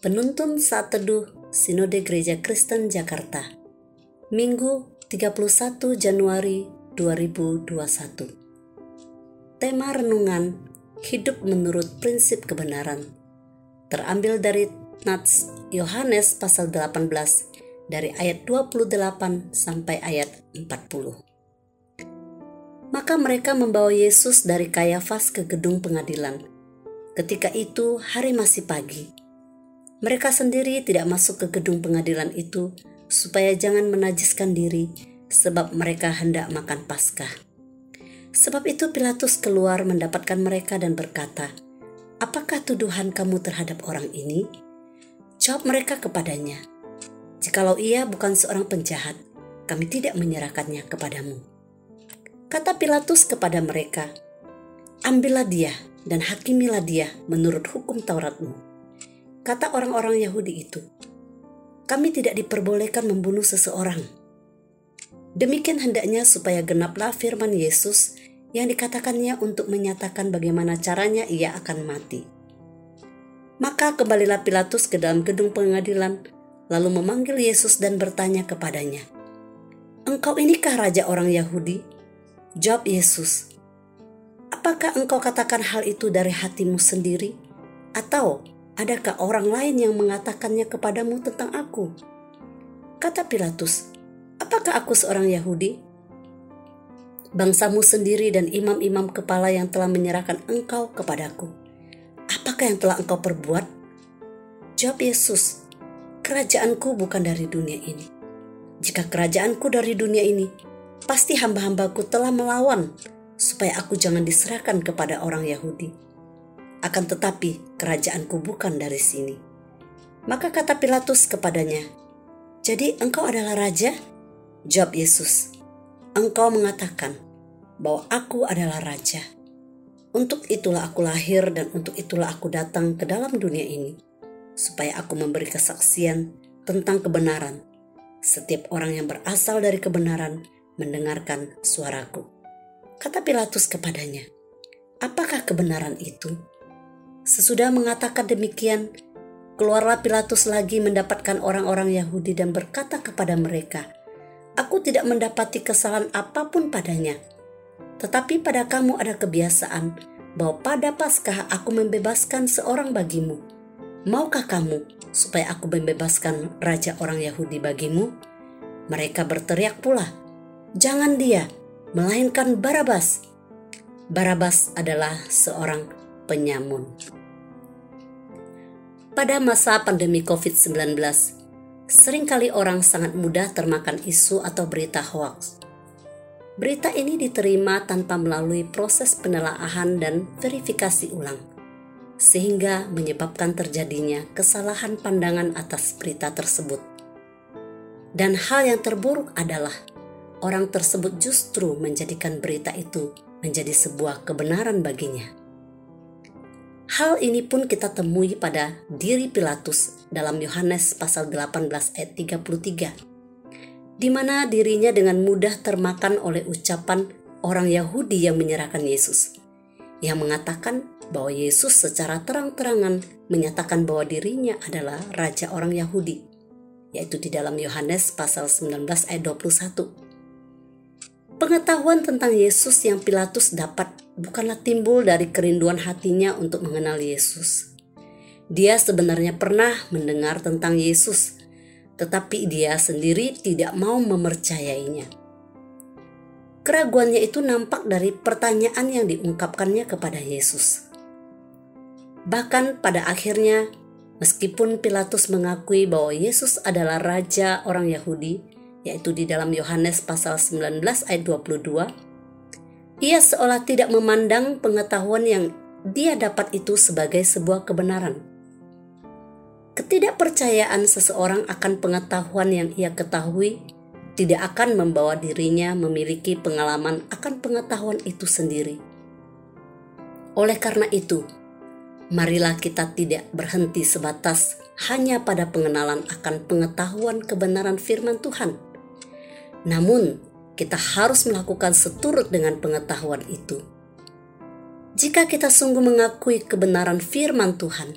Penuntun Saat Teduh Sinode Gereja Kristen Jakarta. Minggu 31 Januari 2021 Tema Renungan Hidup Menurut Prinsip Kebenaran. Terambil dari Nats Yohanes pasal 18 dari ayat 28 sampai ayat 40 Maka mereka membawa Yesus dari Kayafas ke gedung pengadilan. Ketika itu hari masih pagi mereka sendiri tidak masuk ke gedung pengadilan itu supaya jangan menajiskan diri sebab mereka hendak makan Paskah. Sebab itu Pilatus keluar mendapatkan mereka dan berkata, "Apakah tuduhan kamu terhadap orang ini?" Jawab mereka kepadanya, "Jikalau ia bukan seorang penjahat, kami tidak menyerahkannya kepadamu." Kata Pilatus kepada mereka, "Ambillah dia dan hakimilah dia menurut hukum Tauratmu." Kata orang-orang Yahudi itu, kami tidak diperbolehkan membunuh seseorang. Demikian hendaknya supaya genaplah firman Yesus yang dikatakannya untuk menyatakan bagaimana caranya ia akan mati. Maka kembalilah Pilatus ke dalam gedung pengadilan, lalu memanggil Yesus dan bertanya kepadanya, Engkau inikah raja orang Yahudi? Jawab Yesus, Apakah engkau katakan hal itu dari hatimu sendiri? Atau Adakah orang lain yang mengatakannya kepadamu tentang aku? Kata Pilatus, apakah aku seorang Yahudi? Bangsamu sendiri dan imam-imam kepala yang telah menyerahkan engkau kepadaku. Apakah yang telah engkau perbuat? Jawab Yesus, kerajaanku bukan dari dunia ini. Jika kerajaanku dari dunia ini, pasti hamba-hambaku telah melawan supaya aku jangan diserahkan kepada orang Yahudi akan tetapi kerajaanku bukan dari sini. Maka kata Pilatus kepadanya, Jadi engkau adalah raja? Jawab Yesus, Engkau mengatakan bahwa aku adalah raja. Untuk itulah aku lahir dan untuk itulah aku datang ke dalam dunia ini, supaya aku memberi kesaksian tentang kebenaran. Setiap orang yang berasal dari kebenaran mendengarkan suaraku. Kata Pilatus kepadanya, "Apakah kebenaran itu?" Sesudah mengatakan demikian, keluarlah Pilatus lagi mendapatkan orang-orang Yahudi dan berkata kepada mereka, Aku tidak mendapati kesalahan apa pun padanya. Tetapi pada kamu ada kebiasaan bahwa pada Paskah aku membebaskan seorang bagimu. Maukah kamu supaya aku membebaskan raja orang Yahudi bagimu? Mereka berteriak pula, "Jangan dia, melainkan Barabas." Barabas adalah seorang penyamun. Pada masa pandemi COVID-19, sering kali orang sangat mudah termakan isu atau berita hoax. Berita ini diterima tanpa melalui proses penelaahan dan verifikasi ulang, sehingga menyebabkan terjadinya kesalahan pandangan atas berita tersebut. Dan hal yang terburuk adalah orang tersebut justru menjadikan berita itu menjadi sebuah kebenaran baginya. Hal ini pun kita temui pada diri Pilatus dalam Yohanes pasal 18 ayat 33, di mana dirinya dengan mudah termakan oleh ucapan orang Yahudi yang menyerahkan Yesus, yang mengatakan bahwa Yesus secara terang-terangan menyatakan bahwa dirinya adalah Raja orang Yahudi, yaitu di dalam Yohanes pasal 19 ayat 21. Pengetahuan tentang Yesus yang Pilatus dapat bukanlah timbul dari kerinduan hatinya untuk mengenal Yesus. Dia sebenarnya pernah mendengar tentang Yesus, tetapi dia sendiri tidak mau memercayainya. Keraguannya itu nampak dari pertanyaan yang diungkapkannya kepada Yesus. Bahkan pada akhirnya, meskipun Pilatus mengakui bahwa Yesus adalah raja orang Yahudi, yaitu di dalam Yohanes pasal 19 ayat 22, ia seolah tidak memandang pengetahuan yang dia dapat itu sebagai sebuah kebenaran. Ketidakpercayaan seseorang akan pengetahuan yang ia ketahui tidak akan membawa dirinya memiliki pengalaman akan pengetahuan itu sendiri. Oleh karena itu, marilah kita tidak berhenti sebatas hanya pada pengenalan akan pengetahuan kebenaran firman Tuhan namun, kita harus melakukan seturut dengan pengetahuan itu. Jika kita sungguh mengakui kebenaran firman Tuhan,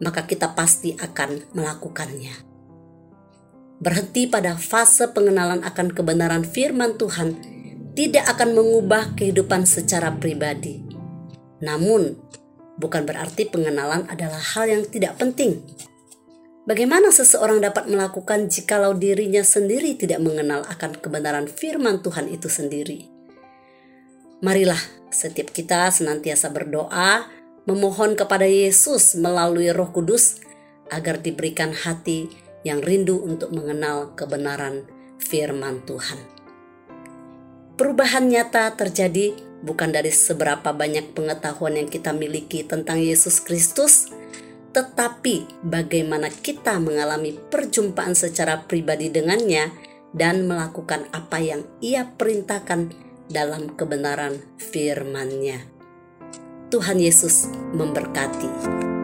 maka kita pasti akan melakukannya. Berhenti pada fase pengenalan akan kebenaran firman Tuhan tidak akan mengubah kehidupan secara pribadi. Namun, bukan berarti pengenalan adalah hal yang tidak penting. Bagaimana seseorang dapat melakukan jikalau dirinya sendiri tidak mengenal akan kebenaran firman Tuhan itu sendiri? Marilah setiap kita senantiasa berdoa, memohon kepada Yesus melalui Roh Kudus agar diberikan hati yang rindu untuk mengenal kebenaran firman Tuhan. Perubahan nyata terjadi bukan dari seberapa banyak pengetahuan yang kita miliki tentang Yesus Kristus, tetapi bagaimana kita mengalami perjumpaan secara pribadi dengannya dan melakukan apa yang ia perintahkan dalam kebenaran firman-Nya. Tuhan Yesus memberkati.